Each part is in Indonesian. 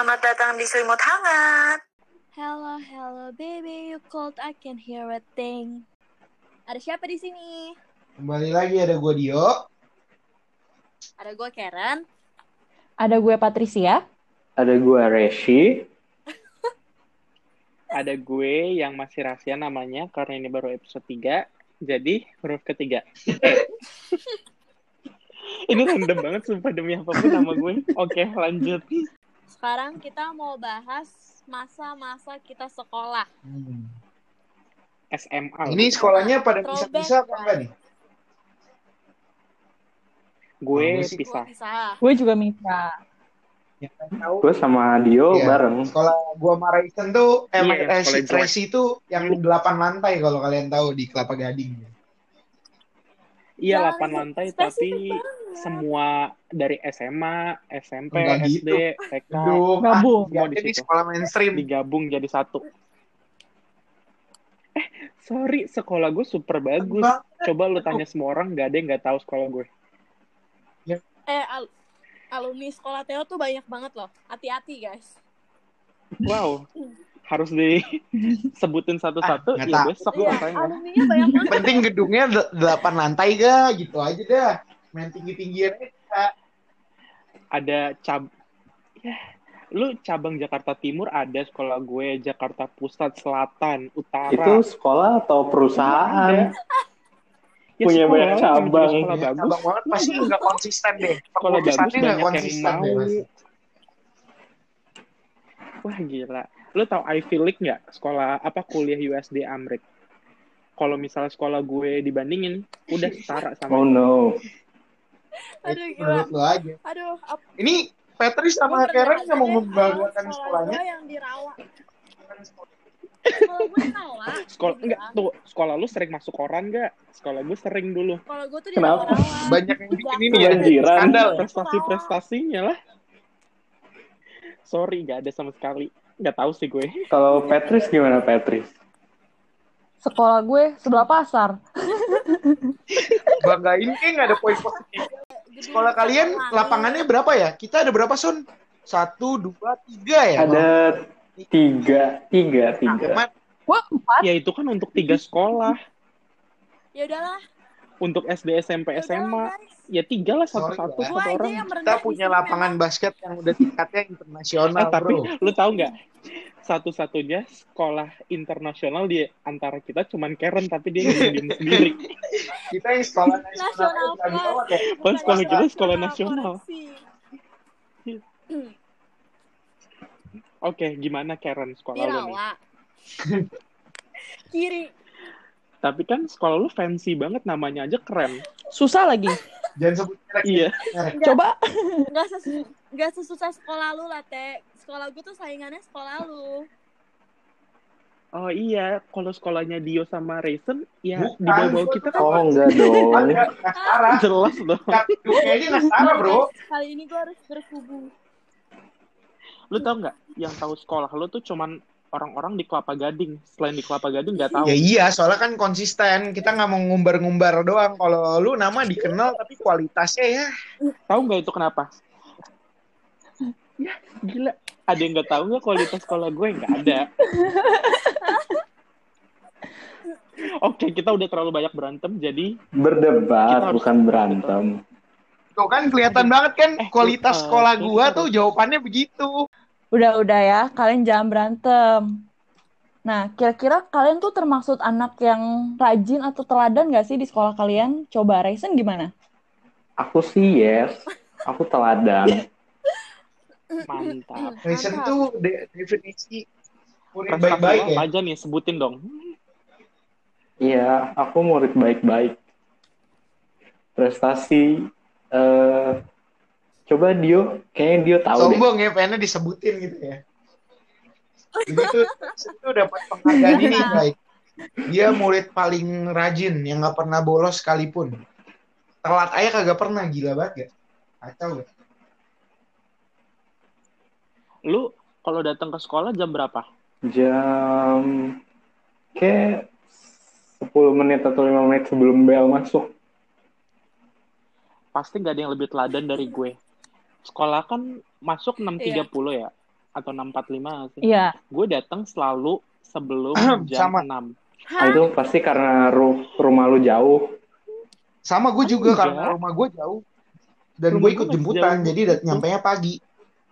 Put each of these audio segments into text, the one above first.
Selamat datang di Selimut Hangat. Hello, hello, baby, you cold, I can hear a thing. Ada siapa di sini? Kembali lagi ada gue Dio. Ada gue Karen. Ada gue Patricia. Ada gue Reshi. Ada gue yang masih rahasia namanya karena ini baru episode 3. Jadi huruf ketiga. ini random banget sumpah demi apa pun nama gue. Oke, lanjut. Sekarang kita mau bahas masa-masa kita sekolah. Hmm. SMA. Ini sekolahnya pada Throwback, bisa-bisa apa enggak nih? gue Gue sih- pisah. Gue bisa. Gue juga minta. Yang pengen tahu. Gue sama Dio Iya. bareng. Sekolah gua sama Raisen tuh, eh, Iya, eh, sekolah si jelek. Tracy itu yang 8 lantai kalau kalian tahu di Kelapa Gading. Iya, Jangan 8 lantai spesifik tapi banget. semua dari SMA, SMP, Enggak SD, gitu. TK Gabung. ah, Semua di jadi situ. sekolah mainstream. digabung jadi satu. Eh, sorry, sekolah gue super bagus. Bang, Coba lu tanya semua orang, gak ada yang gak tahu sekolah gue. Eh, al- alumni sekolah Teo tuh banyak banget loh. Hati-hati, guys. Wow, harus disebutin satu-satu, Ah, ya besok Iya, alumninya banyak banget. penting gedungnya 8 lantai ga gitu aja dah. Main tinggi-tinggian aja. Ada cab... Ya, lu cabang Jakarta Timur ada sekolah gue, Jakarta Pusat, Selatan, Utara. Itu sekolah atau perusahaan? Ya, Punya sekolah, banyak cabang. Sekolah Ya, bagus. abang banget pasti nggak konsisten deh. Sekolah bagus banyak yang konsisten mau. deh. Wah gila. Lu tau Ivy League nggak? Sekolah apa kuliah USD Amrik? Kalau misalnya sekolah gue dibandingin, udah setara sama. Oh no. Aduh, gila. Aja. Aduh, ap- Ini Patrice sama Karen nggak mau membanggakan sekolah sekolahnya. yang dirawat. Sekolah gue salah. Sekolah enggak tuh, sekolah lu sering masuk koran nggak? Sekolah gue sering dulu. Kalau gue tuh Kenapa? Banyak yang bikin ini ya. Kebanjiran. Skandal. ya? Prestasi-prestasinya lah. Sorry, nggak ada sama sekali. Nggak tahu sih gue. Kalau Patrice gimana Patrice? Sekolah gue sebelah pasar. Banggain kayak nggak ada poin positif. Sekolah kalian lapangannya berapa ya? Kita ada berapa Sun? Satu, dua, tiga ya? Ada tiga, tiga, tiga. Gue empat. Ya itu kan untuk tiga sekolah. Ya udahlah. Untuk SD, SMP, SMA. Ya tiga lah satu-satu satu orang. kita punya lapangan basket yang udah tingkatnya internasional, Eh, tapi bro. lu tahu nggak? Satu-satunya sekolah internasional di antara kita cuman Karen, tapi dia diem sendiri. Kita yang sekolah Nasional nasional. Pas sekolah kita sekolah Nasional. Oke, gimana Karen sekolah lu nih? Kiri. Tapi kan sekolah lu fancy banget, namanya aja keren. Susah lagi. Jangan sebut merek. Iya. merek. Coba. Nggak sesu sesusah sekolah lu lah, Teh. Sekolah gue tuh saingannya sekolah lu. Oh iya, kalau sekolahnya Dio sama Raisin, ya Bukan, di bawah kita kan Oh enggak dong. Setara. jelas dong. Gedungnya aja nggak setara, bro. Kali ini gue harus berkubu. Lu tau nggak, yang tahu sekolah lu tuh cuman orang-orang di Kelapa Gading. Selain di Kelapa Gading nggak tahu. Ya iya, soalnya kan konsisten. Kita nggak mau ngumbar-ngumbar doang. Kalau lu nama dikenal, tapi kualitasnya ya. Tahu nggak itu kenapa? Ya, gila. Ada yang nggak tahu nggak kualitas sekolah gue? Nggak ada. Oke, kita udah terlalu banyak berantem, jadi Berdebat harus- bukan berantem. Tuh kan kelihatan banget kan Eh, kualitas eh, sekolah gua harus- tuh jawabannya begitu. Udah-udah ya, kalian jangan berantem. Nah, kira-kira kalian tuh termaksud anak yang rajin atau teladan gak sih di sekolah kalian? Coba Raisen gimana? Aku sih yes. Aku teladan. mantap. Mantap. tuh de- definisi murid baik-baik ya. aja nih, sebutin dong. Iya, aku murid baik-baik. Prestasi eh coba Dio, kayaknya Dio tahu deh. Sombong ya, pengennya disebutin gitu ya. Begitu itu dapat penghargaan ini baik. Dia murid paling rajin yang nggak pernah bolos sekalipun. Telat aja kagak pernah gila banget ya. Kacau gak? Lu kalau datang ke sekolah jam berapa? Jam kayak 10 menit atau 5 menit sebelum bel masuk. Pasti nggak ada yang lebih teladan dari gue. Sekolah kan masuk 6.30 ya. atau 6.45 sih. Iya. Gue datang selalu sebelum jam Sama. 6. Ah, itu pasti karena ru- rumah lu jauh. Sama gue juga Enggak. karena rumah gue jauh. Dan gue ikut jemputan, jauh. jadi dat- nyampe pagi.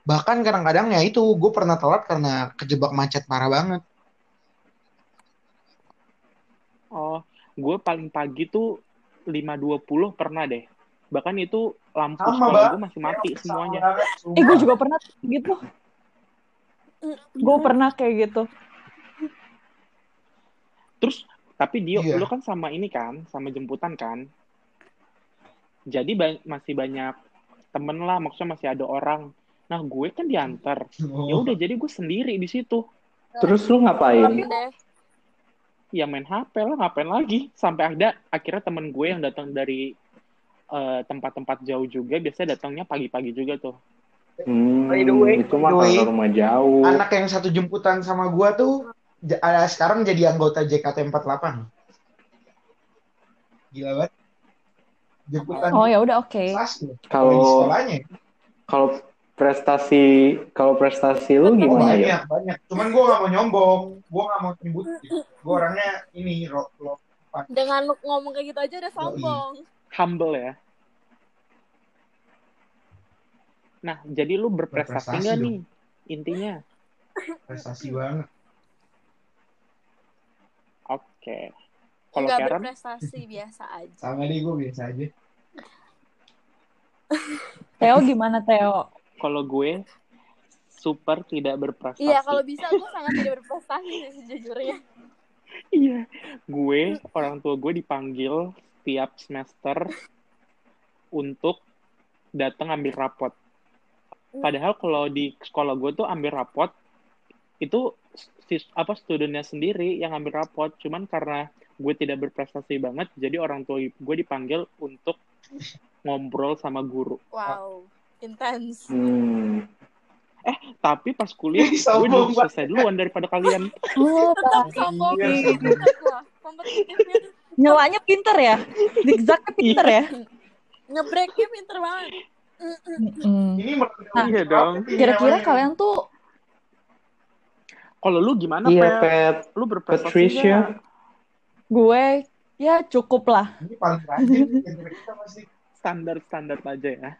Bahkan kadang-kadang ya itu, gue pernah telat karena kejebak macet parah banget. Oh, gue paling pagi tuh 5.20 pernah deh. Bahkan itu lampu Sama, sekolah gue masih mati Sama semuanya. banget, Eh, gue juga pernah gitu. Gue pernah kayak gitu. Terus, tapi Dio, Iya. lu kan sama ini kan, sama jemputan kan. Jadi ba- masih banyak temen lah, maksudnya masih ada orang. Nah, gue kan diantar. Ya Oh. udah, jadi gue sendiri di situ. Terus lu ngapain? deh. Ya main HP lah, ngapain lagi? Sampai ada akhirnya temen gue yang datang dari eh, tempat-tempat jauh juga, biasanya datangnya pagi-pagi juga tuh. Hmm, By the way, itu by mah the way, kalau rumah jauh. Anak yang satu jemputan sama gue tuh ada sekarang jadi anggota JKT48. Gila banget. Jemputan Oh ya udah oke. Kalau sekolahnya. kalau prestasi kalau prestasi lu Oh, gimana banyak, ya? banyak. Cuman gue gak mau nyombong. Gue gak mau nyebut. Gue orangnya ini, rock, rock. Dengan ngomong kayak gitu aja udah sombong. Humble ya. Nah, jadi lu berprestasi Berprestasi nggak dong. nih? Intinya. prestasi banget. Oke. Kalau Enggak Karen, berprestasi biasa aja. Sama deh gue biasa aja. Theo gimana Theo? kalau gue super tidak berprestasi. Iya, kalau bisa gue sangat tidak berprestasi sejujurnya. Iya, gue orang tua gue dipanggil setiap semester untuk datang ambil rapot. Padahal kalau di sekolah gue tuh ambil rapot itu si apa studentnya sendiri yang ambil rapot. Cuman karena gue tidak berprestasi banget, jadi orang tua gue dipanggil untuk ngobrol sama guru. Wow, intens. Hmm. Tapi pas kuliah gue dulu selesai duluan daripada kalian. Oh, Tetap baik. sombong Iya, sombong. Kompetitifnya Nyelanya pinter ya? Zigzagnya pinter ya? ngebreaknya pinter banget. Mm. Ini Nah, iya dong. Kira-kira kalian tuh Kalau lu gimana, Iya? Pet. Lu berprestasi Patricia. nggak? gue ya cukup lah. Ini paling rajin di antara kita pasti. Standar-standar aja ya.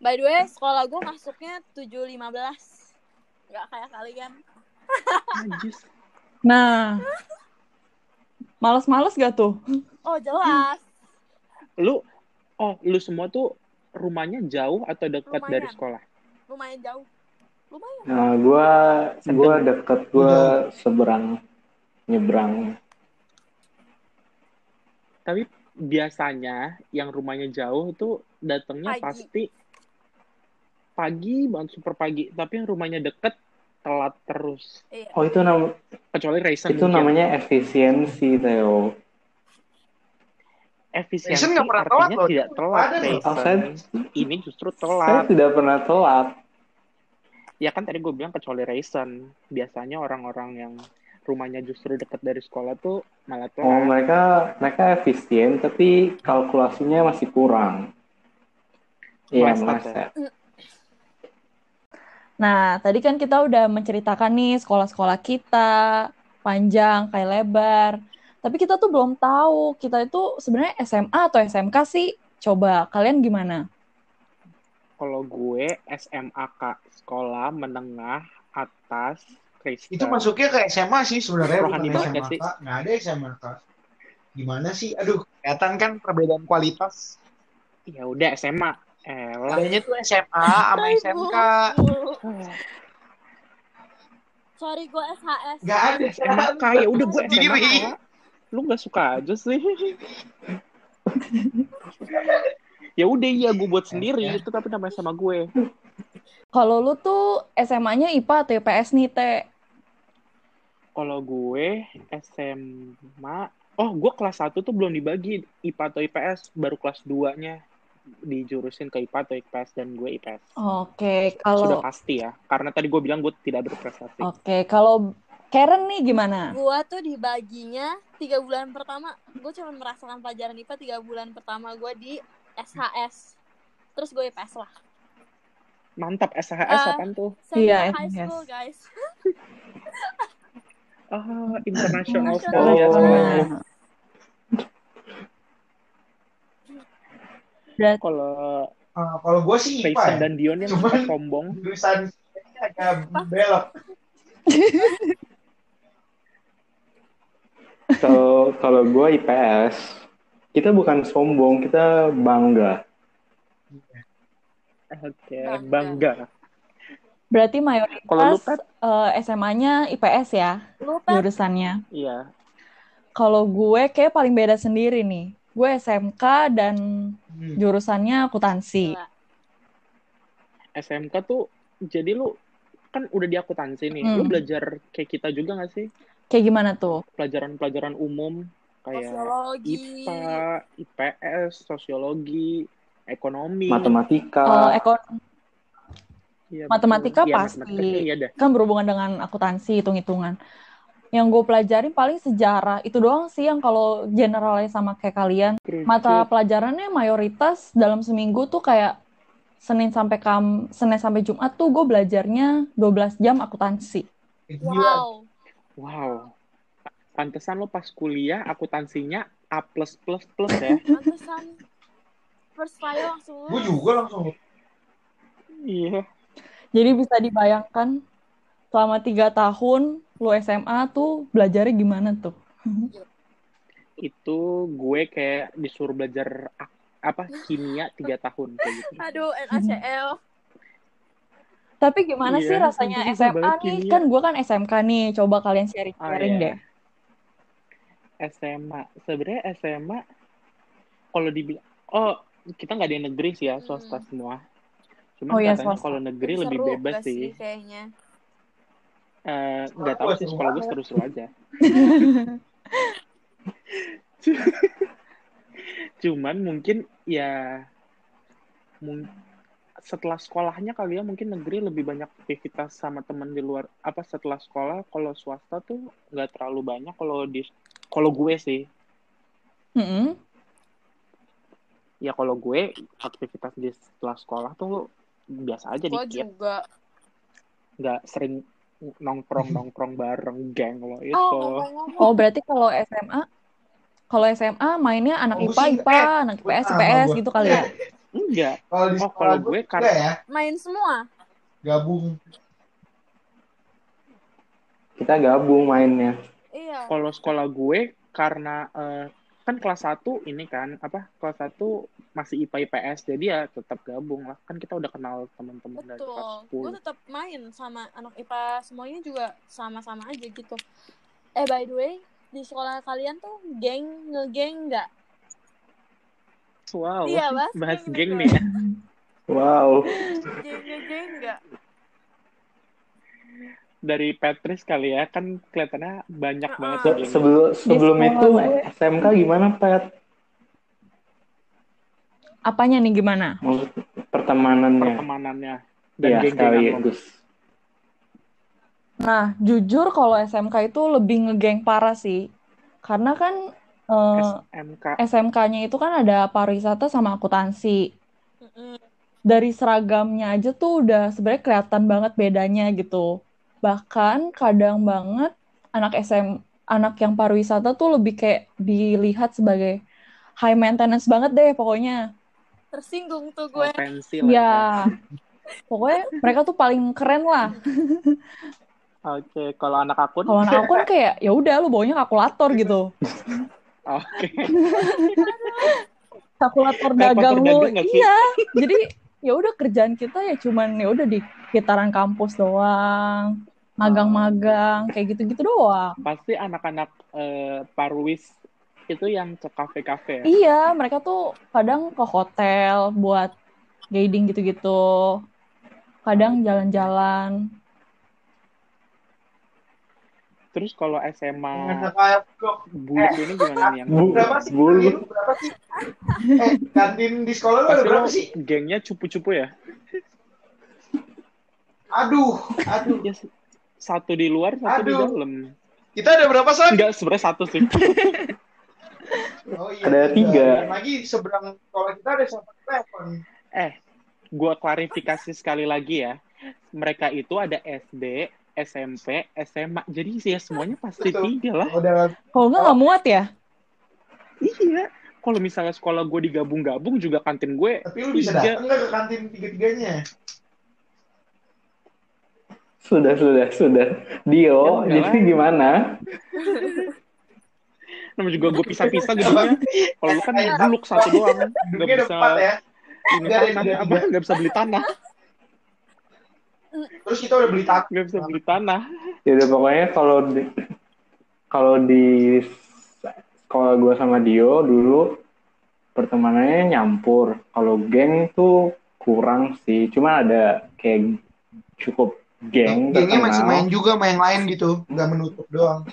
By the way, sekolah gue masuknya 7.15. Nggak kayak kalian. Nah, males-males gak tuh? Oh, jelas. Lu, oh, lu semua tuh rumahnya jauh atau dekat Lumayan. dari sekolah? Lumayan jauh. Lumayan. Nah, gua gua deket gua seberang nyebrang. Tapi biasanya yang rumahnya jauh tuh datangnya Pagi. pasti pagi banget super pagi. Tapi yang rumahnya deket telat terus. Iya. Oh, itu nam Kecuali Raisin itu mungkin. namanya efisiensi, Theo. efisiensi Raisin nggak pernah telat artinya loh. tidak telat. Raisin. Oh, saya- Ini justru Saya telat. tidak pernah telat. Ya kan tadi gue bilang kecuali Raisin. Biasanya orang-orang yang rumahnya justru dekat dari sekolah tuh malah Oh, telat. mereka mereka efisien tapi kalkulasinya masih kurang. Iya, Meleset ya. Nah, tadi kan kita udah menceritakan nih sekolah-sekolah kita, panjang, kayak lebar. Tapi kita tuh belum tahu, kita itu sebenarnya SMA atau SMK sih? Coba, kalian gimana? Kalau gue SMA Kak, sekolah menengah atas Kristen. Itu masuknya ke SMA sih sebenarnya bukan SMA nggak sih? Kak. Nggak ada SMA Kak. Gimana sih? Aduh, kelihatan kan perbedaan kualitas. Ya udah SMA. Elah. Adanya tuh SMA sama. SMK. Sorry, gue SHS. Nggak ada. SMA Kak, ya udah gue Sendiri. SMA Kak. Lu nggak suka aja sih. ya udah iya gue buat sendiri itu tapi namanya sama gue. Kalau lu tuh SMA-nya IPA atau IPS nih, Teh? Kalau gue SMA, oh gue kelas 1 tuh belum dibagi IPA atau IPS, baru kelas 2-nya dijurusin ke IPA atau IPS dan gue IPS. Oke, Sudah kalau pasti ya, karena tadi gue bilang gue tidak berprestasi. Oke, kalau Karen nih gimana? Gue tuh dibaginya tiga bulan pertama. Gue cuma merasakan pelajaran IPA tiga bulan pertama gue di SHS. Terus gue IPS lah. Mantap, SHS Ah. apaan tuh? Iya, high yes. school guys. Oh, international International school ya. Oh. Berarti Kalau Ah, kalau gue sih IPA Tyson ya. dan Dion yang Cuman- suka sombong, Jurusan agak belok. Kalau kalau gue IPS, kita bukan sombong, kita bangga. oke, Bangga. bangga. berarti Kalau mayoritas Pet? eh, SMA-nya IPS ya Lu jurusannya. Iya. Kalau gue kayak paling beda sendiri nih. Gue SMK dan Hmm. jurusannya akuntansi. SMK tuh, jadi lu kan udah di akuntansi nih. Hmm. Lu belajar kayak kita juga gak sih? Kayak gimana tuh? Pelajaran-pelajaran umum kayak sosiologi. IPA, IPS, sosiologi, ekonomi. Matematika. Eh, ekon Iya, matematika betul. Iya, pasti. matematika, Iya dah. kan berhubungan dengan akuntansi hitung-hitungan. Yang gue pelajarin paling sejarah. Itu doang sih yang kalau generalis sama kayak kalian. Mata pelajarannya mayoritas dalam seminggu tuh kayak Senin sampai kam Senin sampai Jumat tuh gue belajarnya 12 jam akuntansi. Wow. Wow. Pantesan lo pas kuliah akuntansinya A++ plus plus ya. Pantesan first file langsung Gue juga langsung Iya. Jadi bisa dibayangkan selama tiga tahun lu SMA tuh belajarnya gimana tuh? Itu gue kayak disuruh belajar apa kimia tiga tahun kayak gitu. Aduh, NaCl. Tapi gimana Iya, sih rasanya SMA nih? kimia. Kan gue kan SMK nih. Coba kalian sharing-sharing Oh, iya. deh. SMA. Sebenarnya SMA kalau dibilang oh kita nggak ada yang negeri sih ya, swasta Hmm. semua. Cuman Oh, iya, katanya swasta. kalau negeri Seru lebih bebas gak sih. kayaknya. Eh, nggak tahu sih sekolah gue seru-seru aja. Cuman mungkin ya mung- setelah sekolahnya kali ya mungkin negeri lebih banyak aktivitas sama teman di luar apa setelah sekolah kalau swasta tuh nggak terlalu banyak kalau di kalau gue sih Mm-mm. ya kalau gue aktivitas di setelah sekolah tuh biasa aja dikit juga. nggak sering nongkrong nongkrong bareng geng lo itu Oh. Oh, berarti kalau SMA kalau SMA mainnya anak Oh, IPA, IPA, eh, anak IPS, sama IPS gitu kali ya. enggak Kalau di Oh, sekolah kalau gue karena- ya, Main semua. gabung. Kita gabung mainnya. Iya. kalau sekolah gue karena eh, kan kelas 1 ini kan apa kelas 1 masih IPA IPS jadi ya tetap gabung lah kan kita udah kenal teman-teman dari kelas Betul. Gue 10 tetap main sama anak IPA semuanya juga sama-sama aja gitu. Eh by the way, di sekolah kalian tuh geng ngegeng nggak? wow Iya, Mas. bahas Geng geng nih ya Wow. Geng ngegeng nggak? dari Petris kali ya kan kelihatannya banyak Ah, banget ah. Se- sebelum sebelum itu gue- SMK gimana Pet? Apanya nih gimana? Maksud pertemanannya? pertemanannya dan geng-gengan lo. sekaligus. Nah, jujur kalau SMK itu lebih ngegeng parah sih. Karena kan eh, SMK SMK-nya itu kan ada pariwisata sama akuntansi. Dari seragamnya aja tuh udah sebenarnya kelihatan banget bedanya gitu. Bahkan kadang banget anak SM anak yang pariwisata tuh lebih kayak dilihat sebagai high maintenance banget deh pokoknya. Tersinggung tuh gue. lah Ya. Pokoknya mereka tuh paling keren lah. Oke, kalau anak akun Kalau anak aku kan kayak ya udah lu bawanya kalkulator gitu. Oke. Kalkulator Kalkulator dagang lu. Iya. Jadi ya udah kerjaan kita ya cuman ya udah di sekitaran kampus doang. Magang-magang kayak gitu-gitu doang. Pasti anak-anak eh, Parwis itu yang ke kafe-kafe ya. Iya, mereka tuh kadang ke hotel buat guiding gitu-gitu. Kadang jalan-jalan. Terus kalau SMA blok. buluk ini gimana nih yang Bu- Berapa sih? Bulu. Lu berapa sih? Eh, kantin di sekolah lu ada berapa sih? gengnya cupu-cupu ya? Aduh, aduh. Ya, satu di luar, satu di Aduh. dalam. Kita ada berapa sak? Enggak, sebenarnya satu sih. Oh iya. Ada tiga. Dan lagi seberang sekolah kita ada satu telepon. eh, gue klarifikasi sekali lagi ya. Mereka itu ada SD, SMP, SMA. Jadi sih ya semuanya pasti Betul. tiga lah. Udah Kalau nggak nggak muat ya? Iya. Kalau misalnya sekolah gue digabung-gabung juga kantin gue tapi lu bisa Tiga. datang nggak ke kantin tiga-tiganya? Sudah, sudah, sudah. Dio, Ya, jadi gimana? namanya juga gue pisah-pisah gitu ya. Kalau lu kan buluk satu doang, ada bisa empat ya. ini tanah, apa nggak bisa beli tanah, Terus kita udah beli tak. nggak bisa beli tanah. Ya udah pokoknya kalau di kalau di sekolah gue sama Dio dulu pertemanannya nyampur. Kalau geng tuh kurang sih. Cuma ada kayak cukup geng Gengnya masih main juga sama yang lain gitu, nggak menutup doang.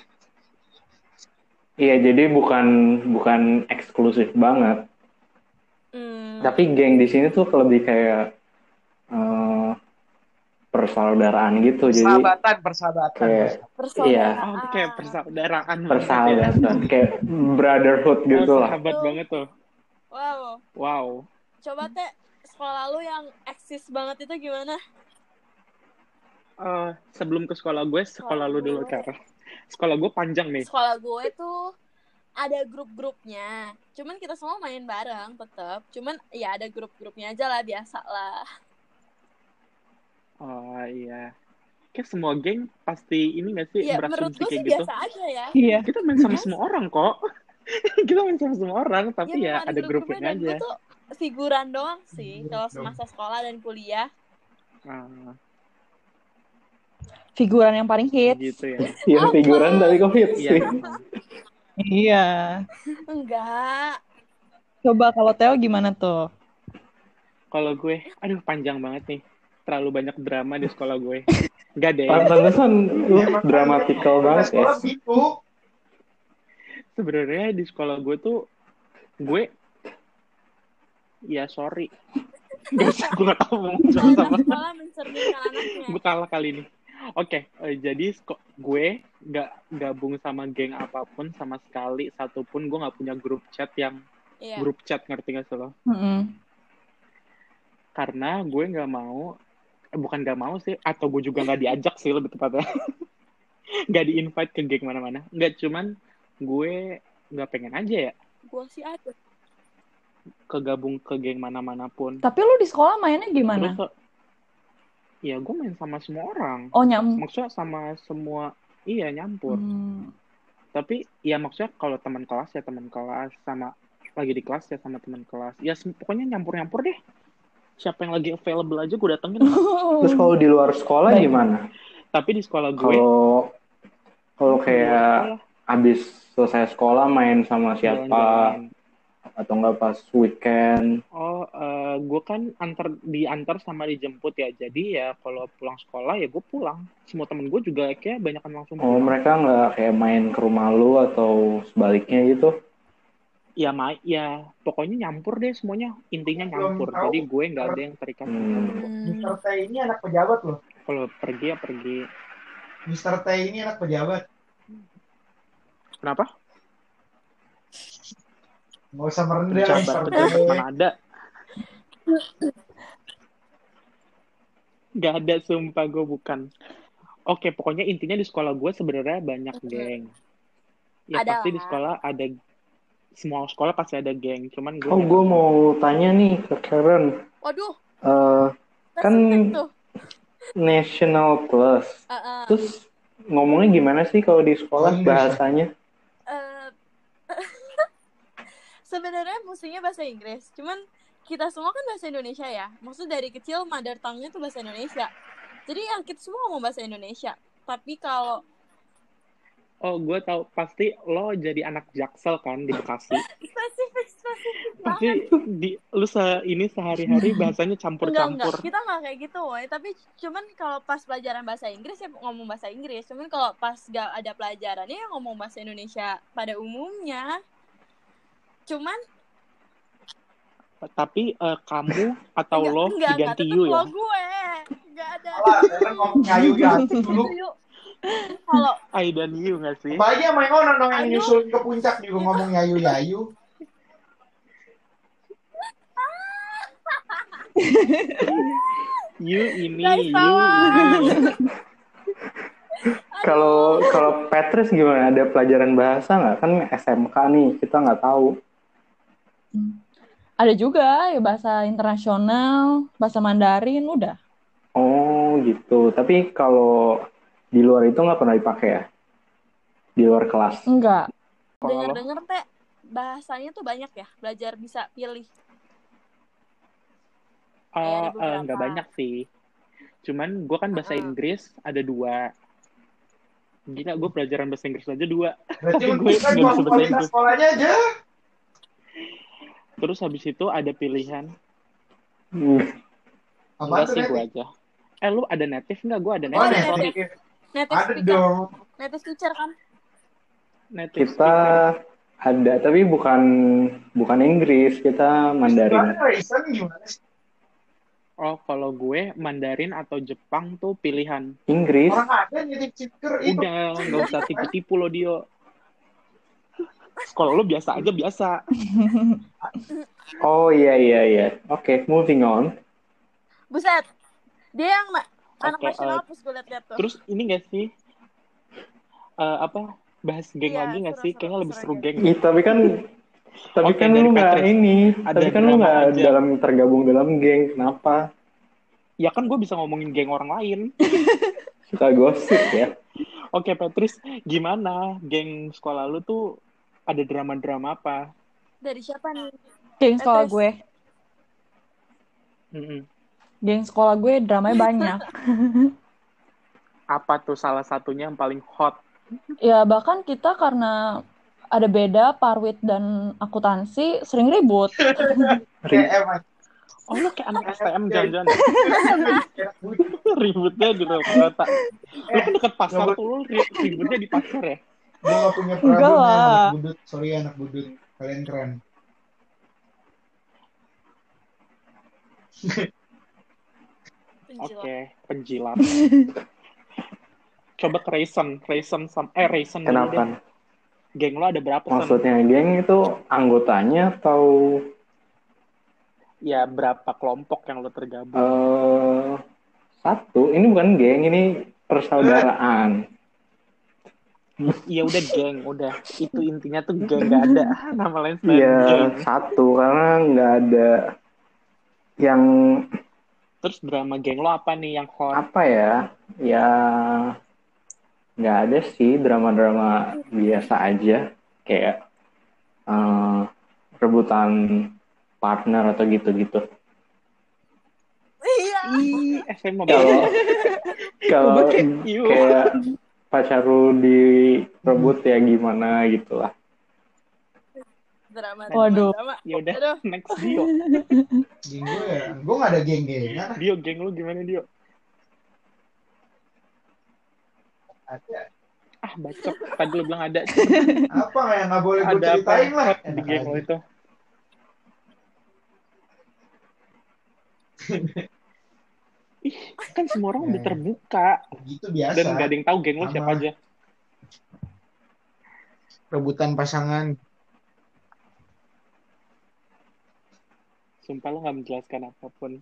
Iya, jadi bukan bukan eksklusif banget. Hmm. Tapi geng di sini tuh lebih kayak eh, persaudaraan gitu. Jadi Persahabatan, persahabatan. kayak Persaudaraan. Iya. Oh, kayak persaudaraan. banget ya. persahabatan, kayak brotherhood gitu Oh, lah. sahabat banget tuh. Wow. Wow. Coba teh sekolah lu yang eksis banget itu gimana? Eh, sebelum ke sekolah gue, sekolah lu dulu, gue. Sekolah gue panjang nih. Sekolah gue tuh ada grup-grupnya. Cuman kita semua main bareng tetap. Cuman ya ada grup-grupnya aja lah biasa lah. Oh iya. Kayak semua geng pasti ini gak sih Ya menurut berasumsi gue sih kayak gitu. biasa aja ya. Iya. Kita main sama semua orang kok. kita main sama semua orang, tapi ya, memang ada grup-grupnya grupnya dan gue aja. tuh figuran doang sih Figuran kalau semasa sekolah dan kuliah. Ah, Figuran yang paling hits. gitu ya. Yang figuran tapi kok hits Iya. sih. Iya. Enggak. Coba kalau Theo gimana tuh? Kalau gue, aduh panjang banget nih. Terlalu banyak drama di sekolah gue. Gak deh. Pantesan lu dramatikal banget ya. Sebenarnya di sekolah gue tuh, gue, ya sorry. Gue gak tau mau ngomong Kalau sama sekolah mencerminkan anaknya. gue kalah kali ini. Oke, eh, jadi gue gak gabung sama geng apa pun sama sekali satupun gue gak punya grup chat yang Iya. grup chat ngerti gak sih lo? Mm-mm. Karena gue nggak mau, eh, bukan nggak mau sih, atau gue juga nggak diajak sih lebih tepatnya. Nggak di invite ke geng mana-mana. Nggak cuman gue nggak pengen aja ya Gue sih ada. kegabung ke geng mana-mana pun. Tapi lu di sekolah mainnya gimana? Terus, ya gue main sama semua orang. Oh nyam. Maksudnya sama semua, iya nyampur. Hmm. Tapi ya maksudnya kalau teman kelas ya teman kelas sama lagi di kelas ya sama teman kelas. Ya pokoknya nyampur-nyampur deh. Siapa yang lagi available aja gue datengin. Terus kalau di luar sekolah Baik. gimana? Tapi di sekolah gue Kalau kalau kayak abis selesai sekolah main sama siapa jalan-jalan. Atau enggak pas weekend? Oh, eh, gue kan antar diantar sama dijemput ya. Jadi ya kalau pulang sekolah ya gue pulang. Semua temen gue juga kayak banyak langsung Oh pulang. mereka nggak kayak main ke rumah lu atau sebaliknya gitu? Ya ma ya pokoknya nyampur deh semuanya. Intinya nyampur. tahu. Jadi gue nggak ada yang terikat. Hmm. Mister T ini anak pejabat loh. Kalau pergi ya pergi. Mister T ini anak pejabat. Kenapa? Nggak usah merendah pejabat mana ada? Gak ada sumpah gue bukan. Oke, pokoknya intinya di sekolah gue sebenarnya banyak geng. Ya Ada pasti di lah. sekolah ada semua sekolah pasti ada geng. Cuman gue Oh gue mau tanya nih ke Karen. Waduh. Eh, Kan- tuh. National Plus. Eh, eh, Terus ngomongnya gimana sih kalau di sekolah ya? bahasanya? eh, Sebenarnya musuhnya bahasa Inggris. Cuman kita semua kan bahasa Indonesia ya. Maksud dari kecil mother tongue-nya tuh bahasa Indonesia. Jadi ya kita semua ngomong bahasa Indonesia. Tapi kalau Oh, gue tahu pasti lo jadi anak Jaksel kan di Bekasi. spesifik spesifik pasti di lu se ini sehari-hari bahasanya Enggak, campur-campur. enggak. Kita enggak kayak gitu, woy. Tapi cuman kalau pas pelajaran bahasa Inggris ya ngomong bahasa Inggris. Cuman kalau pas gak ada pelajarannya ya ngomong bahasa Indonesia pada umumnya. Cuman Tapi eh, kamu atau enggak, lo enggak, enggak, diganti tetep you lo ya. gue. Enggak ada. Ngomong nyayu ya dulu. Yuk. Kalau I dan you gak sih? Apalagi sama yang orang dong yang Aduh. nyusulin ke puncak juga ngomong yayu yayu. You ini, Guys, you. Kalau kalau Petrus gimana? Ada pelajaran bahasa nggak? Kan SMK nih, kita nggak tahu. Ada juga ya bahasa internasional, bahasa Mandarin, udah. Oh gitu. Tapi kalau di luar itu nggak pernah dipakai ya? Di luar kelas. Enggak. Dengar-dengar teh bahasanya tuh banyak ya, belajar bisa pilih. Oh, eh, beberapa. nggak banyak sih. Cuman gue kan bahasa Uh-uh. Inggris ada dua. Gila, gue pelajaran bahasa Inggris aja dua. Berarti gue kan bahasa Inggris. sekolahnya aja. Terus habis itu ada pilihan. Hmm. Apa sih gue aja. Eh, lu ada native nggak? Gue ada Oh, native. native. sorry. native. Native Ada speaker, dong. native teacher kan. Native Kita speaker. ada, tapi bukan bukan Inggris, kita Mandarin. Oh, kalau gue Mandarin atau Jepang tuh pilihan. Inggris. Orang ada native speaker itu. Udah, nggak usah tipu-tipu lo Dio. Kalau lo biasa aja biasa. Oh iya iya iya. Oke, moving on. Buset. Dia yang ma- anak Oke, nasional pas gue liat-liat tuh. Terus ini gak sih? Eh, apa? Bahas geng Iya, lagi gak seru, sih? seru, Kayaknya lebih seru geng. Ih, tapi kan tapi Oke, kan lu nggak Patrick. ini, Ada tapi kan lu nggak aja. dalam tergabung dalam geng. Kenapa? Ya kan gue bisa ngomongin geng orang lain. Suka gosip ya. Oke, Petris, gimana geng sekolah lu tuh ada drama-drama apa? Dari siapa nih? Geng sekolah gue. Mm-mm. Geng sekolah gue dramanya banyak. Apa tuh salah satunya yang paling hot? ya bahkan kita karena ada beda parwit dan akuntansi sering ribut. Oh, lu kayak anak STM jangan-jangan. Ributnya di kereta. Lu kan deket pasar tuh, lu ributnya di pasar ya? Gue gak punya Enggak problem ya, anak budut. Sorry ya, anak budut. Kalian keren. Oke, penjilat. Coba ke Raisin, Raisin sam eh Raisin dulu Kenapa? Geng lo ada berapa? Maksudnya geng itu anggotanya atau Ya berapa kelompok yang lo tergabung? eh satu? Ini bukan geng, ini persaudaraan. Iya udah geng, udah itu intinya tuh geng gak ada nama lain selain Iya, geng. satu karena nggak ada yang Terus drama geng lo apa nih yang hot? apa ya? Ya nggak ada sih drama-drama biasa aja kayak eh, rebutan partner atau gitu-gitu. Iya. Ih, SMA Kalau banget. kalau kayak pacar lu direbut ya gimana gitu lah. Drama. Waduh. Drama. Ya udah, Aduh. next Dio. Geng gue ya. Gue gak ada geng-gengan. Dio, geng lo gimana Dio? Ada. Ah, bacot. Tadi lo bilang ada. Apa yang gak boleh gue ceritain lah. di geng aja. itu? Ih, kan semua orang udah Eh. terbuka. Gitu biasa. Dan gak ada yang tahu geng lo siapa aja. Rebutan pasangan. Sumpah lo gak menjelaskan apa pun.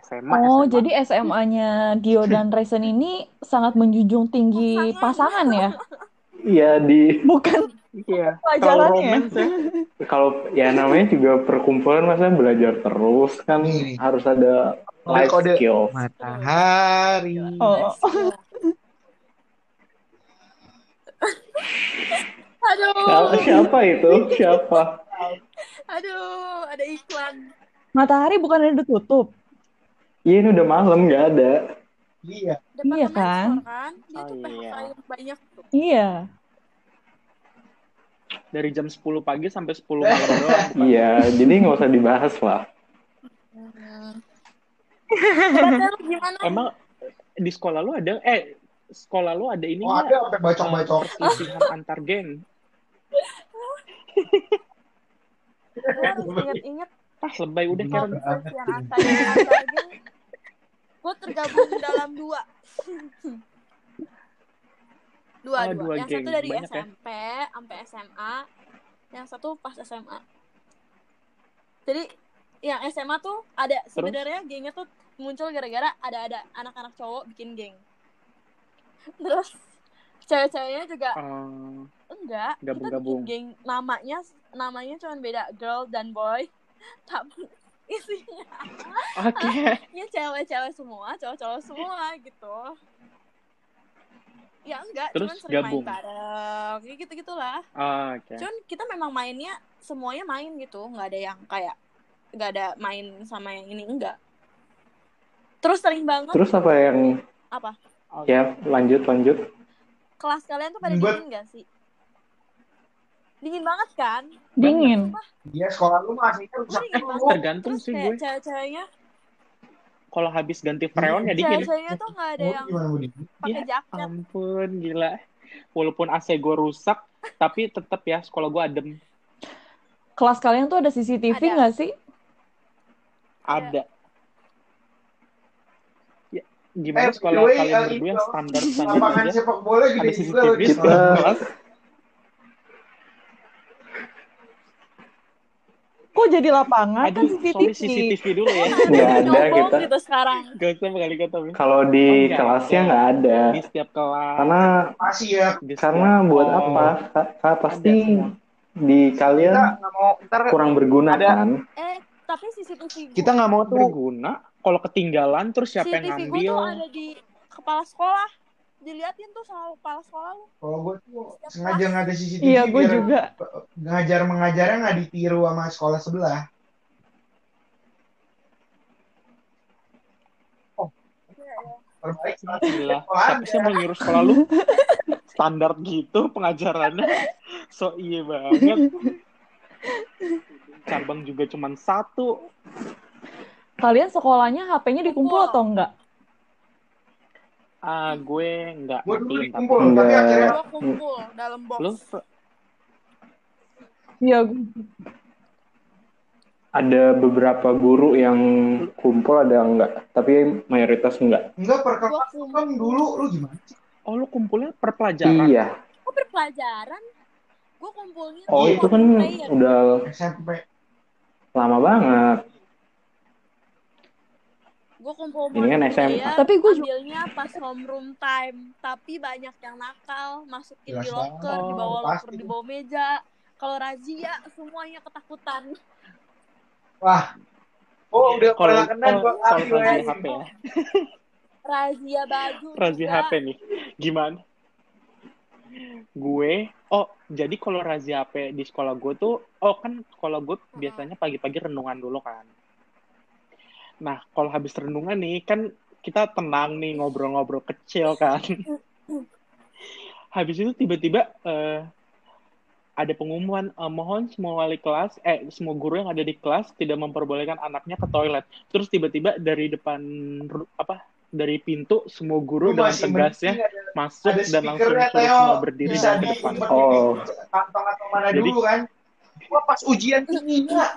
SMA, Oh, SMA. jadi SMA-nya Dio dan Raisin ini sangat menjunjung tinggi pasangan ya? Iya di Bukan Iya. Kalau romance ya. kalau ya namanya juga perkumpulan masa belajar terus kan harus ada life Kode-kode. skill. Matahari. Oh. Aduh. Siapa, siapa itu? Siapa? Aduh, ada iklan. Matahari bukan ada ditutup. Iya ini udah malam nggak ada. Iya. Departemen Iya kan? kan? Dia Oh, tuh iya. banyak tuh. Iya. Dari jam 10 pagi sampai 10 malam doang. Iya, jadi nggak usah dibahas lah. Lu gimana? Emang di sekolah lu ada eh sekolah lu ada ini Oh ada sampai bacok-bacok. perselisihan antar geng. Gua inget-inget Ah, lebay udah Karen. perselisihan antar antar geng. Gue tergabung dalam dua. dua, Oh, dua. dua Yang geng. satu dari Banyak ya? SMP sampai SMA. Yang satu pas SMA. Jadi yang SMA tuh ada sebenarnya gengnya tuh muncul gara-gara ada ada anak-anak cowok bikin geng terus cewek-ceweknya juga Eh, enggak kita Gabung-gabung. bikin geng namanya namanya cuma beda girl dan boy tapi isinya Oke. ya cewek-cewek semua cowok-cowok semua gitu ya enggak Terus cuman sering gabung. main bareng ya gitu gitulah Ah, Oke. cuman kita memang mainnya semuanya main gitu nggak ada yang kayak nggak ada main sama yang ini enggak terus sering banget Terus apa yang apa ya lanjut lanjut. kelas kalian tuh pada dingin gak sih dingin banget kan Dingin. Dia sekolah lu Gue rusak Tergantung terus sih kayak gue. cewek-ceweknya Kalau habis ganti freon ya dingin. cewek-ceweknya tuh nggak ada yang pakai Ya jaket ampun, gila. Walaupun AC gue rusak, tapi tetap ya sekolah gue adem. Kelas kalian tuh ada CCTV Ada. nggak sih? Ada. Gimana Eh, sekolah way, kalian eh, berdua ini yang standar standar Lapangan aja? sepak bola Ada gede juga CCTV sekolah. kelas. Kok jadi lapangan kan Aduh, sorry CCTV? CCTV dulu ya. Nggak ada kita. gitu sekarang Gak kali kata Kalau di Oh, nggak kelasnya ada. nggak ada. Di setiap kelas. Karena Masih ya. di setiap- karena buat Oh, apa? Kak, pasti Ada di kalian Kita mau ntar kurang berguna ada- kan? eh tapi CCTV kita nggak mau tuh berguna. Kalau ketinggalan terus siapa yang CCTV gue ngambil? tuh ada di kepala sekolah diliatin tuh sama kepala sekolah lu kalau gue tuh sengaja nggak ada CCTV Iya, gue juga. ngajar mengajarnya nggak ditiru sama sekolah sebelah. Oh, terbaik Gila, Sekolah siapa sih yang mau nyuruh sekolah lu? Standar gitu pengajarannya. So iya banget. Cabang juga cuma satu. Kalian sekolahnya HP-nya dikumpul Kumpul. atau enggak? Ah, gue nggak Gue dulu dikumpul, Enggak. tapi akhirnya gue kumpul dalam box lu Iya, Ada beberapa guru yang kumpul ada enggak, tapi mayoritas enggak. enggak per kelas kan dulu lu gimana sih? oh lu kumpulnya per pelajaran. Iya. Kok berpelajaran gue kumpulnya Oh, itu kan udah SMP. lama banget. Gue kumpul Ini kan SMA. Tapi gue juga- ambilnya pas homeroom time tapi banyak yang nakal masukin di Jelas locker banget. di bawah Oh, locker di bawah meja kalau razia semuanya ketakutan Wah. Oh, udah Kalau pernah kena oh, razia lagi. HP ya. razia baju Razia juga. HP nih. Gimana? Gue, oh jadi kalau razia HP di sekolah gue tuh, oh kan sekolah gue biasanya pagi-pagi renungan dulu kan. Nah, kalau habis renungan nih, kan kita tenang nih ngobrol-ngobrol kecil kan. habis itu tiba-tiba eh, ada pengumuman eh, mohon semua wali kelas, eh semua guru yang ada di kelas tidak memperbolehkan anaknya ke toilet. Terus tiba-tiba dari depan apa dari pintu semua guru Lu dengan tegasnya ada- masuk ada dan langsung suruh semua berdiri Bisa ke di depan. Oh. kantong atau mana Jadi- dulu kan. Gua pas ujian kimia.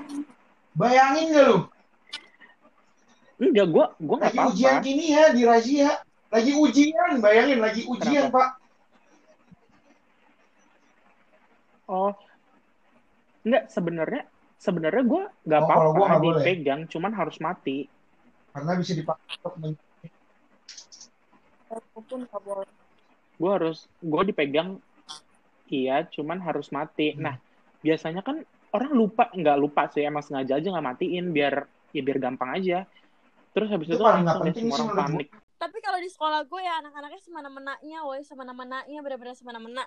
Bayangin gak lu? Enggak, gua gua nggak Lagi ujian apa-apa. kimia di razia. Lagi ujian, bayangin lagi ujian, Kenapa? Pak. Oh, enggak sebenarnya sebenarnya gua nggak Oh, gua apa-apa nggak boleh. dipegang, cuman harus mati. Karena bisa dipakai untuk boleh. Gua harus gua dipegang iya, cuman harus mati. Hmm. Nah, biasanya kan orang lupa nggak lupa sih emang sengaja aja nggak matiin biar ya biar gampang aja. Terus habis Itu itu, paling langsung penting semua orang panik. tapi kalau di sekolah gue ya anak-anaknya semena-menanya woi semena-menanya bener-bener semena-mena.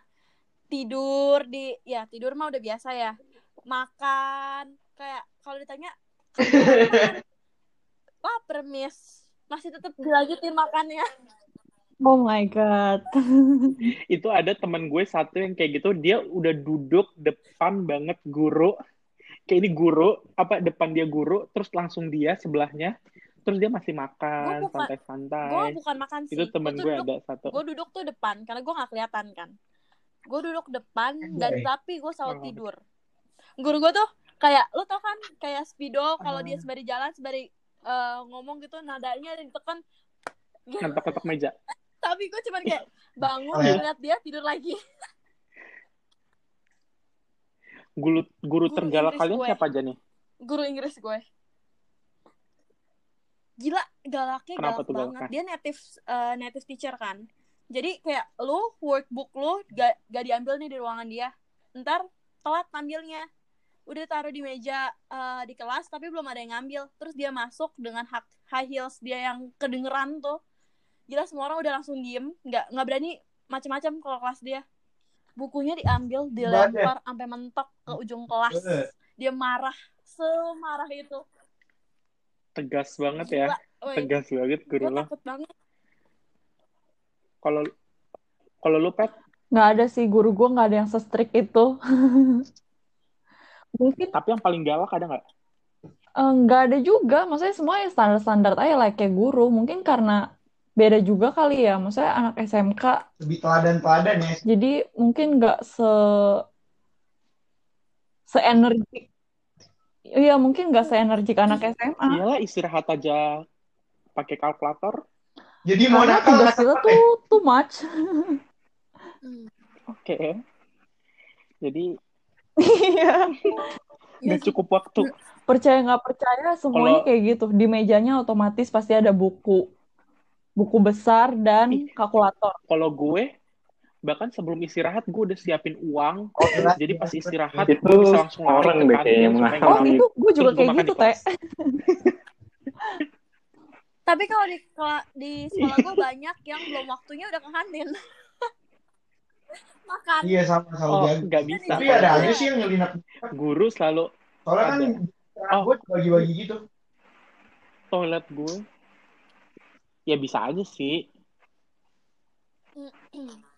Tidur di ya tidur mah udah biasa ya. Makan kayak kalau ditanya lapar miss. Masih tetap dilanjutin makannya. Oh my god. Itu ada teman gue satu yang kayak gitu, dia udah duduk depan banget guru. Kayak ini guru, apa depan dia guru, terus langsung dia sebelahnya, terus dia masih makan bukan- gue santai-santai. bukan makan sih Itu temen gue duduk, ada satu. gue duduk tuh depan karena gue nggak kelihatan kan gue duduk depan dan Anjay. tapi gue selalu Oh. tidur guru gue tuh kayak lu tau kan kayak spidol kalau Ah. dia sembari jalan sembari eh, ngomong gitu nadanya ditekan Ngetok-ngetok meja. tapi gue cuman kayak bangun Oh, ya. ngeliat dia tidur lagi Guru, guru Guru tergalak kalian gue. siapa aja nih? guru Inggris gue gila galaknya Kenapa galak tuh banget. Galaknya? dia native eh, native teacher kan. Jadi kayak lu workbook lu gak, gak diambil nih di ruangan dia. Ntar telat ngambilnya. Udah taruh di meja eh, di kelas tapi belum ada yang ngambil. Terus dia masuk dengan hak high heels dia yang kedengeran tuh. Gila semua orang udah langsung diem. Nggak nggak berani macam-macam kalau kelas dia. Bukunya diambil dilempar sampai mentok ke ujung kelas. Dia marah semarah itu Tegas banget ya. Woy. Tegas banget guru lo. takut banget Kalau kalau lu pet, Nggak ada sih guru gue nggak ada yang se-strict itu. Mungkin tapi yang paling galak ada nggak? eh, nggak ada juga, maksudnya semua ya standar-standar aja lah kayak guru. Mungkin karena beda juga kali ya, maksudnya anak SMK, Lebih teladan-teladan ya. jadi mungkin nggak se seenergik. Iya mungkin nggak seenergik anak SMA. Iyalah istirahat aja pakai kalkulator. Jadi mau nakal tugas kita tuh too much. Hmm. Oke. Jadi Iya. nggak cukup waktu. Percaya nggak percaya semuanya Kalau- kayak gitu. Di mejanya otomatis pasti ada buku. Buku besar dan kalkulator. Kalau gue bahkan sebelum istirahat gue udah siapin uang. Oh, Jadi jelas, pas istirahat Itu gue bisa langsung orang deh kayaknya mengalami. Oh nangis. itu gue juga kayak gitu teh. Tapi kalau di kela- di sekolah gue banyak yang belum waktunya udah ke kantin. Makan. Iya sama sama Oh, jago. nggak bisa. Tapi Iya. ada aja sih yang nyelinap. Guru selalu Soalnya kan Ada. Oh. gue bagi-bagi gitu. toilet gue. Ya bisa aja sih.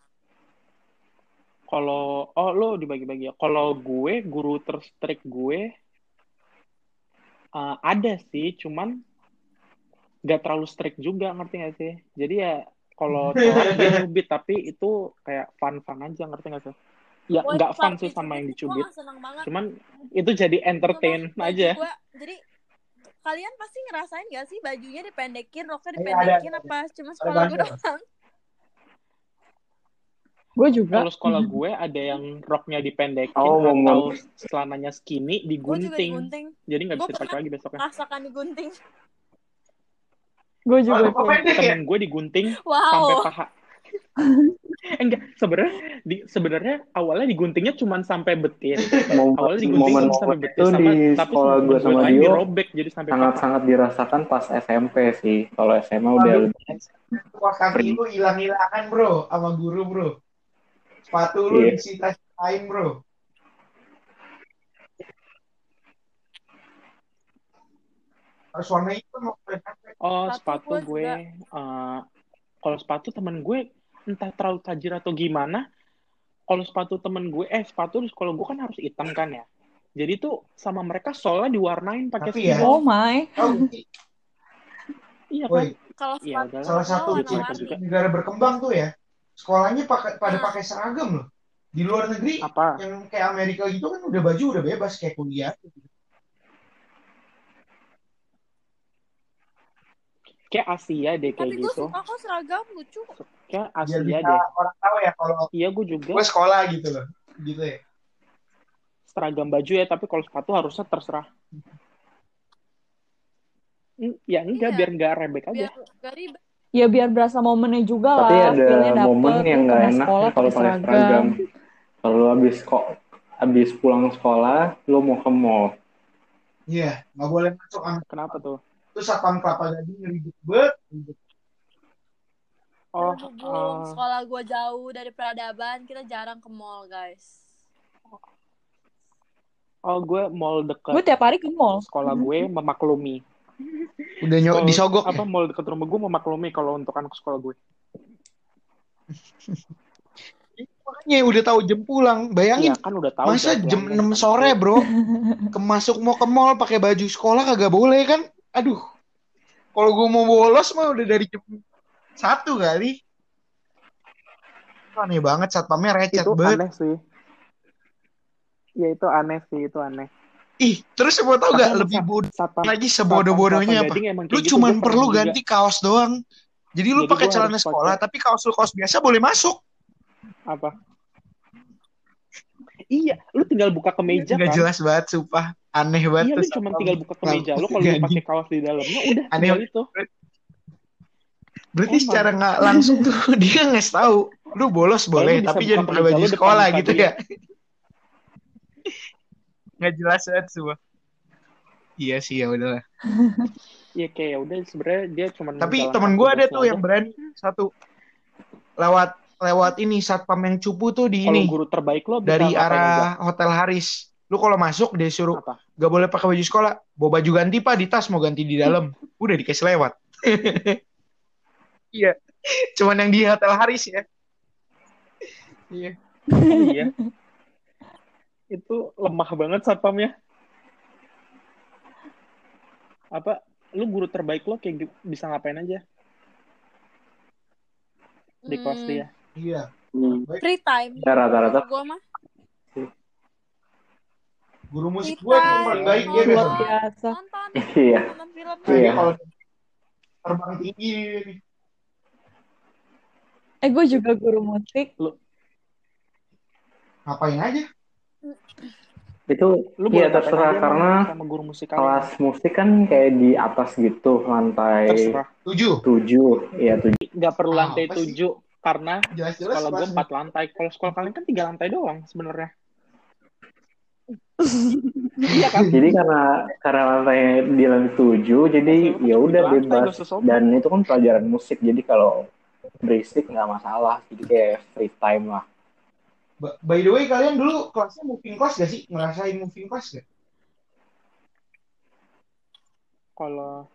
Kalau oh lo dibagi-bagi ya. Kalau gue guru terstrik gue uh, ada sih, cuman nggak terlalu strict juga ngerti gak sih? Jadi ya kalau telat dia nyubit tapi itu kayak fun-fun aja ngerti gak sih? Ya nggak fun sih sama yang dicubit, Gue gak cuman itu jadi entertain baju aja. gua- jadi kalian pasti ngerasain gak sih bajunya dipendekin, roknya Iya, dipendekin ada. apa cuma sekolah gue doang? Gue juga. Kalau sekolah gue ada yang roknya dipendekin Oh, momen. atau celananya skinny digunting, digunting, jadi nggak bisa dipakai lagi besoknya. rasakan digunting. Gue juga. Ya. Temen gue digunting sampai Wow. paha. Enggak, sebenarnya di sebenarnya awalnya diguntingnya cuma sampai betis. Awalnya digunting cuma sampai betis sama di tapi sekolah gue sama lain Dio dirobek jadi sampai paha. sangat-sangat dirasakan pas SMP sih. Kalau SMA udah lebih Kuas kaki lu hilang-hilangan bro sama guru bro. Sepatu lu Iya. disita-sitain bro. Harus warna hitam mau? Oh, Sepatu sepatu gue eh, kalau sepatu temen gue entah terlalu tajir atau gimana. Kalau sepatu temen gue, eh sepatu di sekolah gue kan harus hitam kan ya. Jadi tuh sama mereka soalnya diwarnain pakai Tapi ya. Oh my. Sih? Iya kan? Kalau Iya, sepatu udahlah. salah satu negara berkembang tuh ya. Sekolahnya pakai pada Nah. pakai seragam loh. Di luar negeri Apa? yang kayak Amerika gitu kan udah baju udah bebas kayak kuliah. Kayak Asia deh kayak Tapi gue gitu. suka kok seragam lucu. Kayak Asia bisa deh. orang tahu ya kalau Iya, gue juga gue sekolah gitu loh. Gitu ya. seragam baju ya, tapi kalau sepatu harusnya terserah. Hmm, Ya enggak, Iya. biar enggak rebek aja. Biar gak ribet. Ya biar berasa momennya juga Tapi lah. ada Feel-nya dapet. momen yang nggak enak sekolah kalau pakai seragam. Kalau lu habis kok habis pulang sekolah, lu mau ke mall. Iya, nggak boleh masuk anak. Kenapa tuh? Terus satpam kelapa gading ribet bet. ribet. Oh, eh, sekolah gue jauh dari peradaban, kita jarang ke mall, guys. oh gue mall Gue deket tiap hari ke mall. sekolah gue memaklumi. Udah nyok disogok ya? Apa mall deket rumah gue memaklumi kalau untuk anak sekolah gue. Makanya udah tahu jam pulang. Bayangin Iya kan udah tahu. masa jam 6 sore. Bro. Kemasuk mau ke mall pakai baju sekolah kagak boleh kan? Aduh. Kalau gue mau bolos mah udah dari jam satu kali. Aneh banget satpamnya recet Itu banget. aneh sih. Ya itu aneh sih, itu aneh. Ih, terus mau tau gak lebih bodoh lagi sebodoh-bodohnya apa? Lu gitu, pernah perlu juga. ganti kaos doang. Jadi lu pakai celana sekolah, pakai- tapi kaos lu kaos biasa boleh masuk. apa? Iya, lu tinggal buka kemeja Nggak kan. jelas banget, sumpah. Aneh banget Iya, lu cuma tinggal buka kemeja lu, kalau pakai kaos di dalamnya, udah Aneh itu. Berarti Emang. secara nggak langsung tuh dia nggak tahu. Lu bolos boleh, tapi jangan pakai baju sekolah gitu ya. Nggak jelas banget semua. Iya sih ya udahlah. Iya kayak ya udah sebenarnya dia cuma Tapi temen gue ada tuh yang berani satu lewat lewat ini satpam yang cupu tuh di Kalau ini guru terbaik lo dari arah Hotel Haris. Lu kalau masuk dia suruh Apa? gak boleh pakai baju sekolah, bawa baju ganti pak di tas mau ganti di dalam. Udah dikasih lewat. Iya. Cuman yang di Hotel Haris ya. Iya. iya. Itu lemah banget satpamnya. Apa lu guru terbaik lo kayak bisa ngapain aja di kelas Hmm, dia? Iya. Hmm. Free time. Ya rata-rata Gua mah Guru musik gue yang paling baik ya nonton. Luar biasa. nonton, Iya. nonton film. Dia Iya. kalau terbang tinggi. Eh, gue juga guru musik. ngapain aja? Itu Lu iya ngapain terserah karena sama guru musik kelas musik kan kayak di atas gitu lantai Terserah. Tujuh. tujuh iya tujuh Nggak perlu Ah, lantai apa sih? tujuh karena Jelas-jelas sekolah gue kelas- empat lantai. Kalau sekolah kalian kan tiga lantai doang sebenarnya. Iya kan? jadi karena karena lantainya di lantai tujuh jadi Lantai ya udah lantai, bebas dan itu kan pelajaran musik jadi kalau berisik nggak masalah jadi kayak free time lah By the way, kalian dulu kelasnya moving class gak sih? Ngerasain moving class gak? Kalau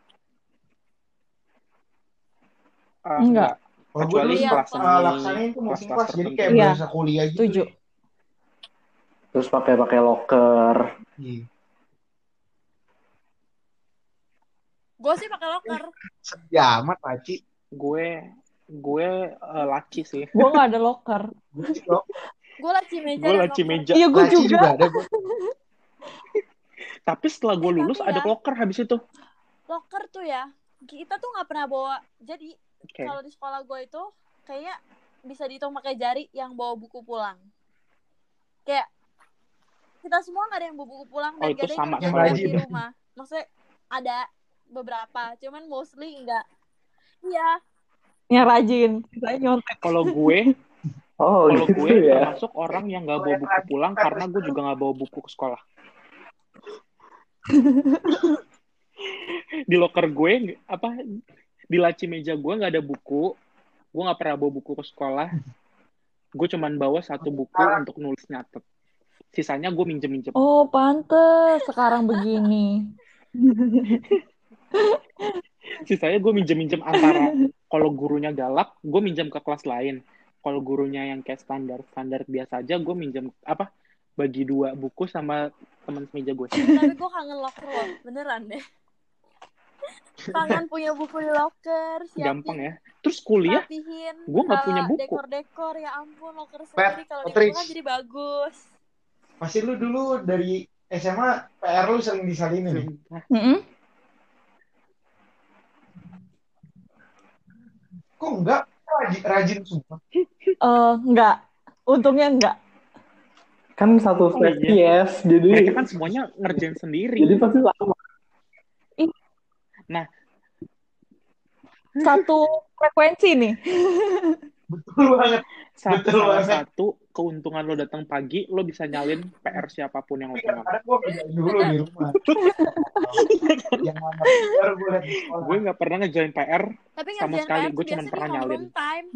Ah, Enggak. Kalau gue dulu Iya, laksanain tuh moving class, jadi kayak tertentu. berasa kuliah gitu. Setuju. terus pakai pakai locker Iya. Gue sih pakai locker. Sedih amat, Paci. gue gue eh, laki sih. Gue gak ada locker. Gue. Gue laci meja. Gue laci meja. Iya, gue juga. juga. ada. gua. Tapi setelah gue lulus tapi ada ya. locker habis itu. Locker tuh ya. Kita tuh nggak pernah bawa. Jadi Oke. kalau di sekolah gue itu kayaknya bisa dihitung pakai jari yang bawa buku pulang. Kayak kita semua nggak ada yang bawa buku pulang Oh, dan itu gak ada yang sekolah di rumah. Maksudnya ada beberapa, cuman mostly enggak. Iya, Yang rajin. Saya nyontek. Kalau gue, oh kalau gitu gue ya. termasuk orang yang nggak bawa buku pulang karena gue juga nggak bawa buku ke sekolah. di locker gue apa di laci meja gue nggak ada buku. Gue nggak pernah bawa buku ke sekolah. Gue cuman bawa satu buku untuk nulis nyatet. Sisanya gue minjem minjem Oh, pantes. Sekarang begini. sisanya gue minjem minjem antara kalau gurunya galak gue minjem ke kelas lain kalau gurunya yang kayak standar standar biasa aja gue minjem apa bagi dua buku sama teman semeja gue tapi gue kangen locker loh, beneran deh. Kangen punya buku di locker, siapin, gampang ya terus kuliah Gua nggak punya uh, buku. Dekor-dekor, ya ampun, locker sendiri kalau di rumah jadi bagus. Pasti lu dulu dari SMA PR lu sering disalinin ya? Mm-mm. Kok enggak? Rajin, rajin semua. Eh, enggak. Untungnya enggak. kan satu Oh, iya. spesies jadi mereka kan semuanya ngerjain sendiri jadi pasti lama Satu frekuensi nih. Betul banget. Sa- Betul salah banget. satu keuntungan lo datang pagi lo bisa nyalin PR siapa pun yang lo Tapi pegang kadang-kadang gue kerjain dulu di rumah. Yang baru gue liat gue nggak pernah ngejain PR Tapi Sama sekali, tuh cuman biasanya pernah nyalin. time.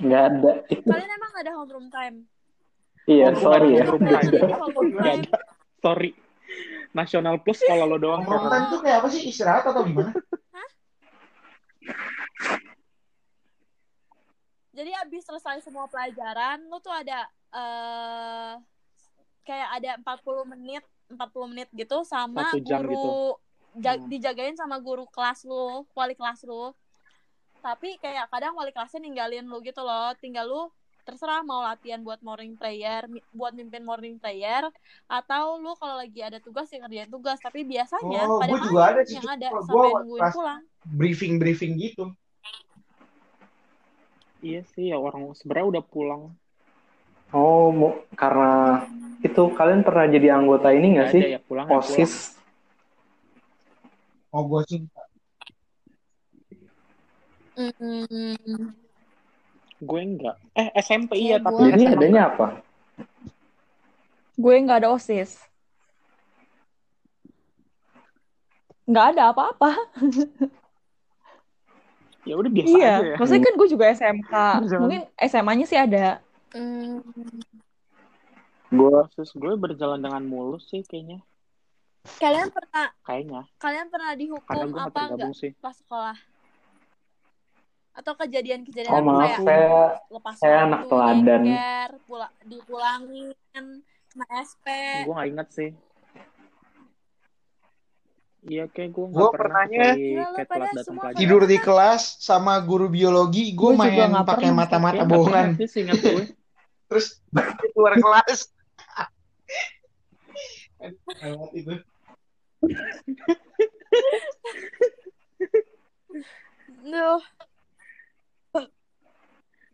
nggak ada Kalian emang gak ada homeroom time? iya Oh, sorry ya homeroom time. Ada sorry nasional plus kalau lo doang Homeroom time tuh kayak apa sih? Istirahat atau gimana? Jadi abis selesai semua pelajaran, lu tuh ada eh kayak ada 40 menit, 40 menit gitu sama guru gitu. ja- Hmm. dijagain sama guru kelas lu, wali kelas lu. Tapi kayak kadang wali kelasnya ninggalin lu gitu loh, tinggal lu terserah mau latihan buat morning prayer, buat mimpin morning prayer, atau lu kalau lagi ada tugas ya kerjain tugas. Tapi biasanya Oh, pada gua juga ada sih. yang ada sampai nungguin pulang. Briefing-briefing gitu. Iya sih ya orang sebenarnya udah pulang Oh, mau- karena itu kalian pernah jadi anggota ini nggak sih? ada ya pulang ya pulang. OSIS. Oh, gue sih Mm, Gue enggak. Eh SMP iya Kayak tapi gua- Jadi SMA adanya apa? Gue nggak ada OSIS. Nggak ada apa-apa. ya udah biasa iya, aja ya. maksudnya kan gue juga SMK. Mungkin SMA-nya sih ada. mm. Gue Kasus gue berjalan dengan mulus sih kayaknya. Kalian pernah Kayaknya. kalian pernah dihukum apa enggak sih. pas sekolah? Atau kejadian-kejadian oh maaf kayak saya lepas saya waktu, anak teladan. nyeker, pula, dipulangin, kena SP. Gue gak inget sih. Iya kayak gue Gua gak pernah pernahnya pelajaran. tidur di kelas sama guru biologi, gue main nggak pakai mata-mata bohongan. gue. Terus keluar kelas. Lewat itu. Duh,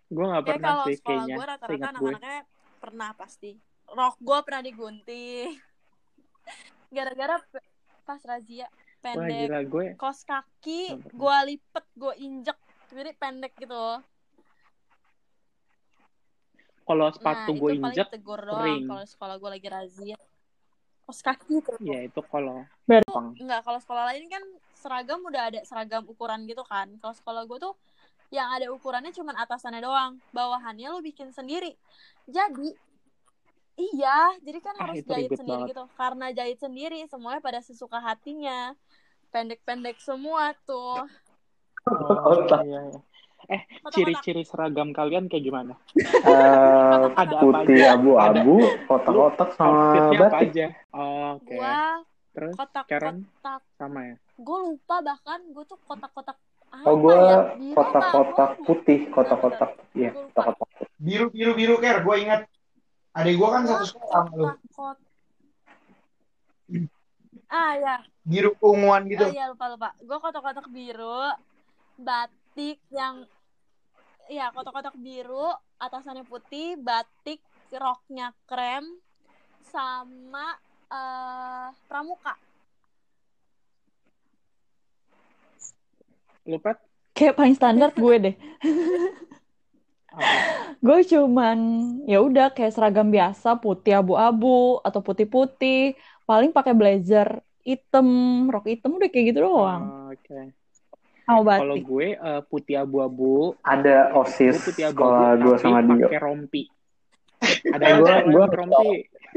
Gue gak pernah kalau sih sekolah kayaknya. gue rata-rata anak-anaknya pernah pasti. Rok gue pernah digunting. Gara-gara pas razia Wah pendek. gila gue. Kos kaki, gue lipet, gue injek. Jadi pendek gitu. Kalau Nah, sepatu itu gue injek, tegur doang kalau sekolah gue lagi razia. Kos kaki tuh. ya itu kalau. Enggak, kalau sekolah lain kan seragam udah ada seragam ukuran gitu kan. Kalau sekolah gue tuh yang ada ukurannya cuma atasannya doang. Bawahannya lu bikin sendiri. Jadi iya, jadi kan Ah, harus jahit sendiri banget. gitu. Karena jahit sendiri semuanya pada sesuka hatinya. Pendek-pendek semua tuh. Oh, iya, iya. Eh, ciri-ciri seragam kalian kayak gimana? eh, Ada putih abu-abu, kotak-kotak sama batik. aja? Oh, Oke. Gua Terus kotak-kotak. Karen sama ya? Gue lupa bahkan gue tuh kotak-kotak apa Oh, gue ya? Apa? kotak-kotak putih, kotak-kotak. Iya, kotak-kotak. Biru biru biru ker, gue ingat. Adik gue kan Gua satu sekolah sama lu. Ah ya, Biru keunguan gitu. Oh iya lupa lupa. Gue kotak-kotak biru, batik yang ya kotak-kotak biru, atasannya putih, batik, roknya krem, sama eh pramuka. Lu Pet? Kayak paling standar gue deh. Gue cuman ya udah kayak seragam biasa putih abu-abu atau putih-putih. Paling pakai blazer hitam, rok hitam udah kayak gitu doang. Oh, Oke. Sama Kalau batik. gue eh, putih abu-abu, Ada gue OSIS putih sekolah abu-abu gue sama Dio. pakai rompi. Ada yang gua- namanya gua- rompi.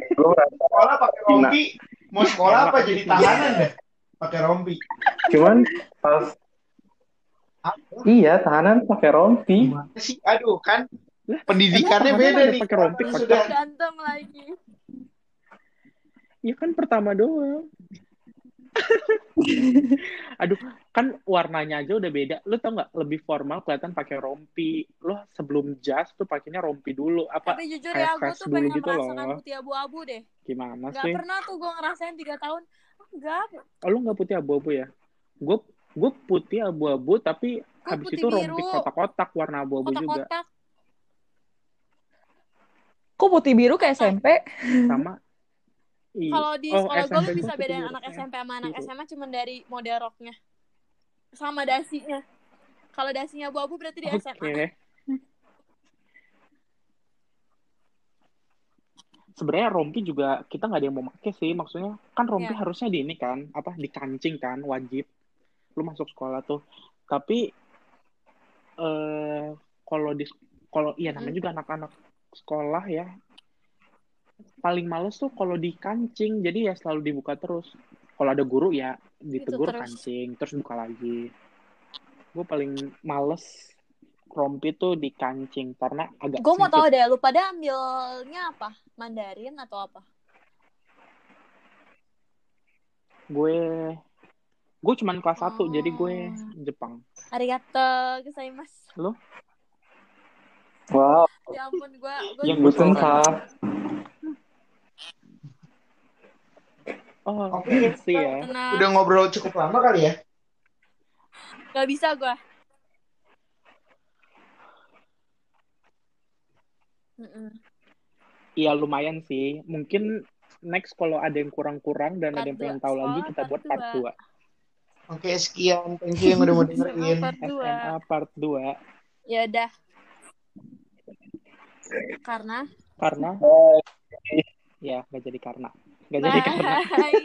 Gue Sekolah pakai rompi. Mau sekolah apa jadi tahanan deh? Pakai rompi. cuman pas iya tahanan pakai rompi. Sih? Aduh kan Lah, pendidikannya beda nih. pakai rompi, sudah Berantem lagi. Ya kan pertama doang. Aduh, kan warnanya aja udah beda. Lu tau nggak lebih formal kelihatan pakai rompi. Lo sebelum jas tuh pakainya rompi dulu. Apa Tapi jujur ya, gue tuh pengen gitu merasakan loh. putih abu-abu deh. gimana Gak sih? pernah tuh gue ngerasain tiga tahun. Enggak, Oh, lu nggak putih abu-abu ya? Gue gue putih abu-abu tapi Gua habis putih itu rompi kotak-kotak warna abu-abu juga kotak-kotak. Kok putih biru kayak SMP? sama. Kalau di Oh, sekolah gue lu bisa bedain biru. anak Ya, SMP sama anak biru. SMA cuma dari model roknya. Sama dasinya. Kalau dasinya abu-abu berarti di Oke. SMA. Sebenarnya rompi juga kita nggak ada yang mau pakai sih. Maksudnya kan rompi Iya. harusnya di ini kan, apa dikancing kan, wajib. Lu masuk sekolah tuh. Tapi eh kalau di kalau iya namanya Hmm. juga anak-anak sekolah ya. Paling males tuh kalau dikancing. Jadi ya selalu dibuka terus. Kalau ada guru ya ditegur terus. kancing, terus buka lagi. Gue paling males rompi tuh dikancing karena agak Gue mau tahu deh, lu pada ambilnya apa? Mandarin atau apa? gue gue cuman kelas 1 Oh. jadi gue Jepang Arigato gozaimasu. Wow. ya ampun, gue... yang guten kak. Oh, oke iya sih ya. Udah ngobrol cukup lama kali ya? Gak bisa gue. Iya lumayan sih. Mungkin next kalau ada yang kurang-kurang dan part ada yang pengen tahu oh, lagi kita buat part 2. Oke, okay, sekian. Thank you yang udah mau dengerin. Part dua. SMA part 2. Ya udah. Karena? Karena. Ya, nggak jadi karena. Nggak jadi karena. Oke,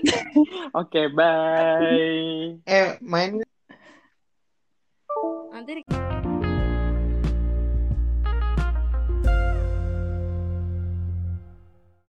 okay, bye. Eh, main. Nanti.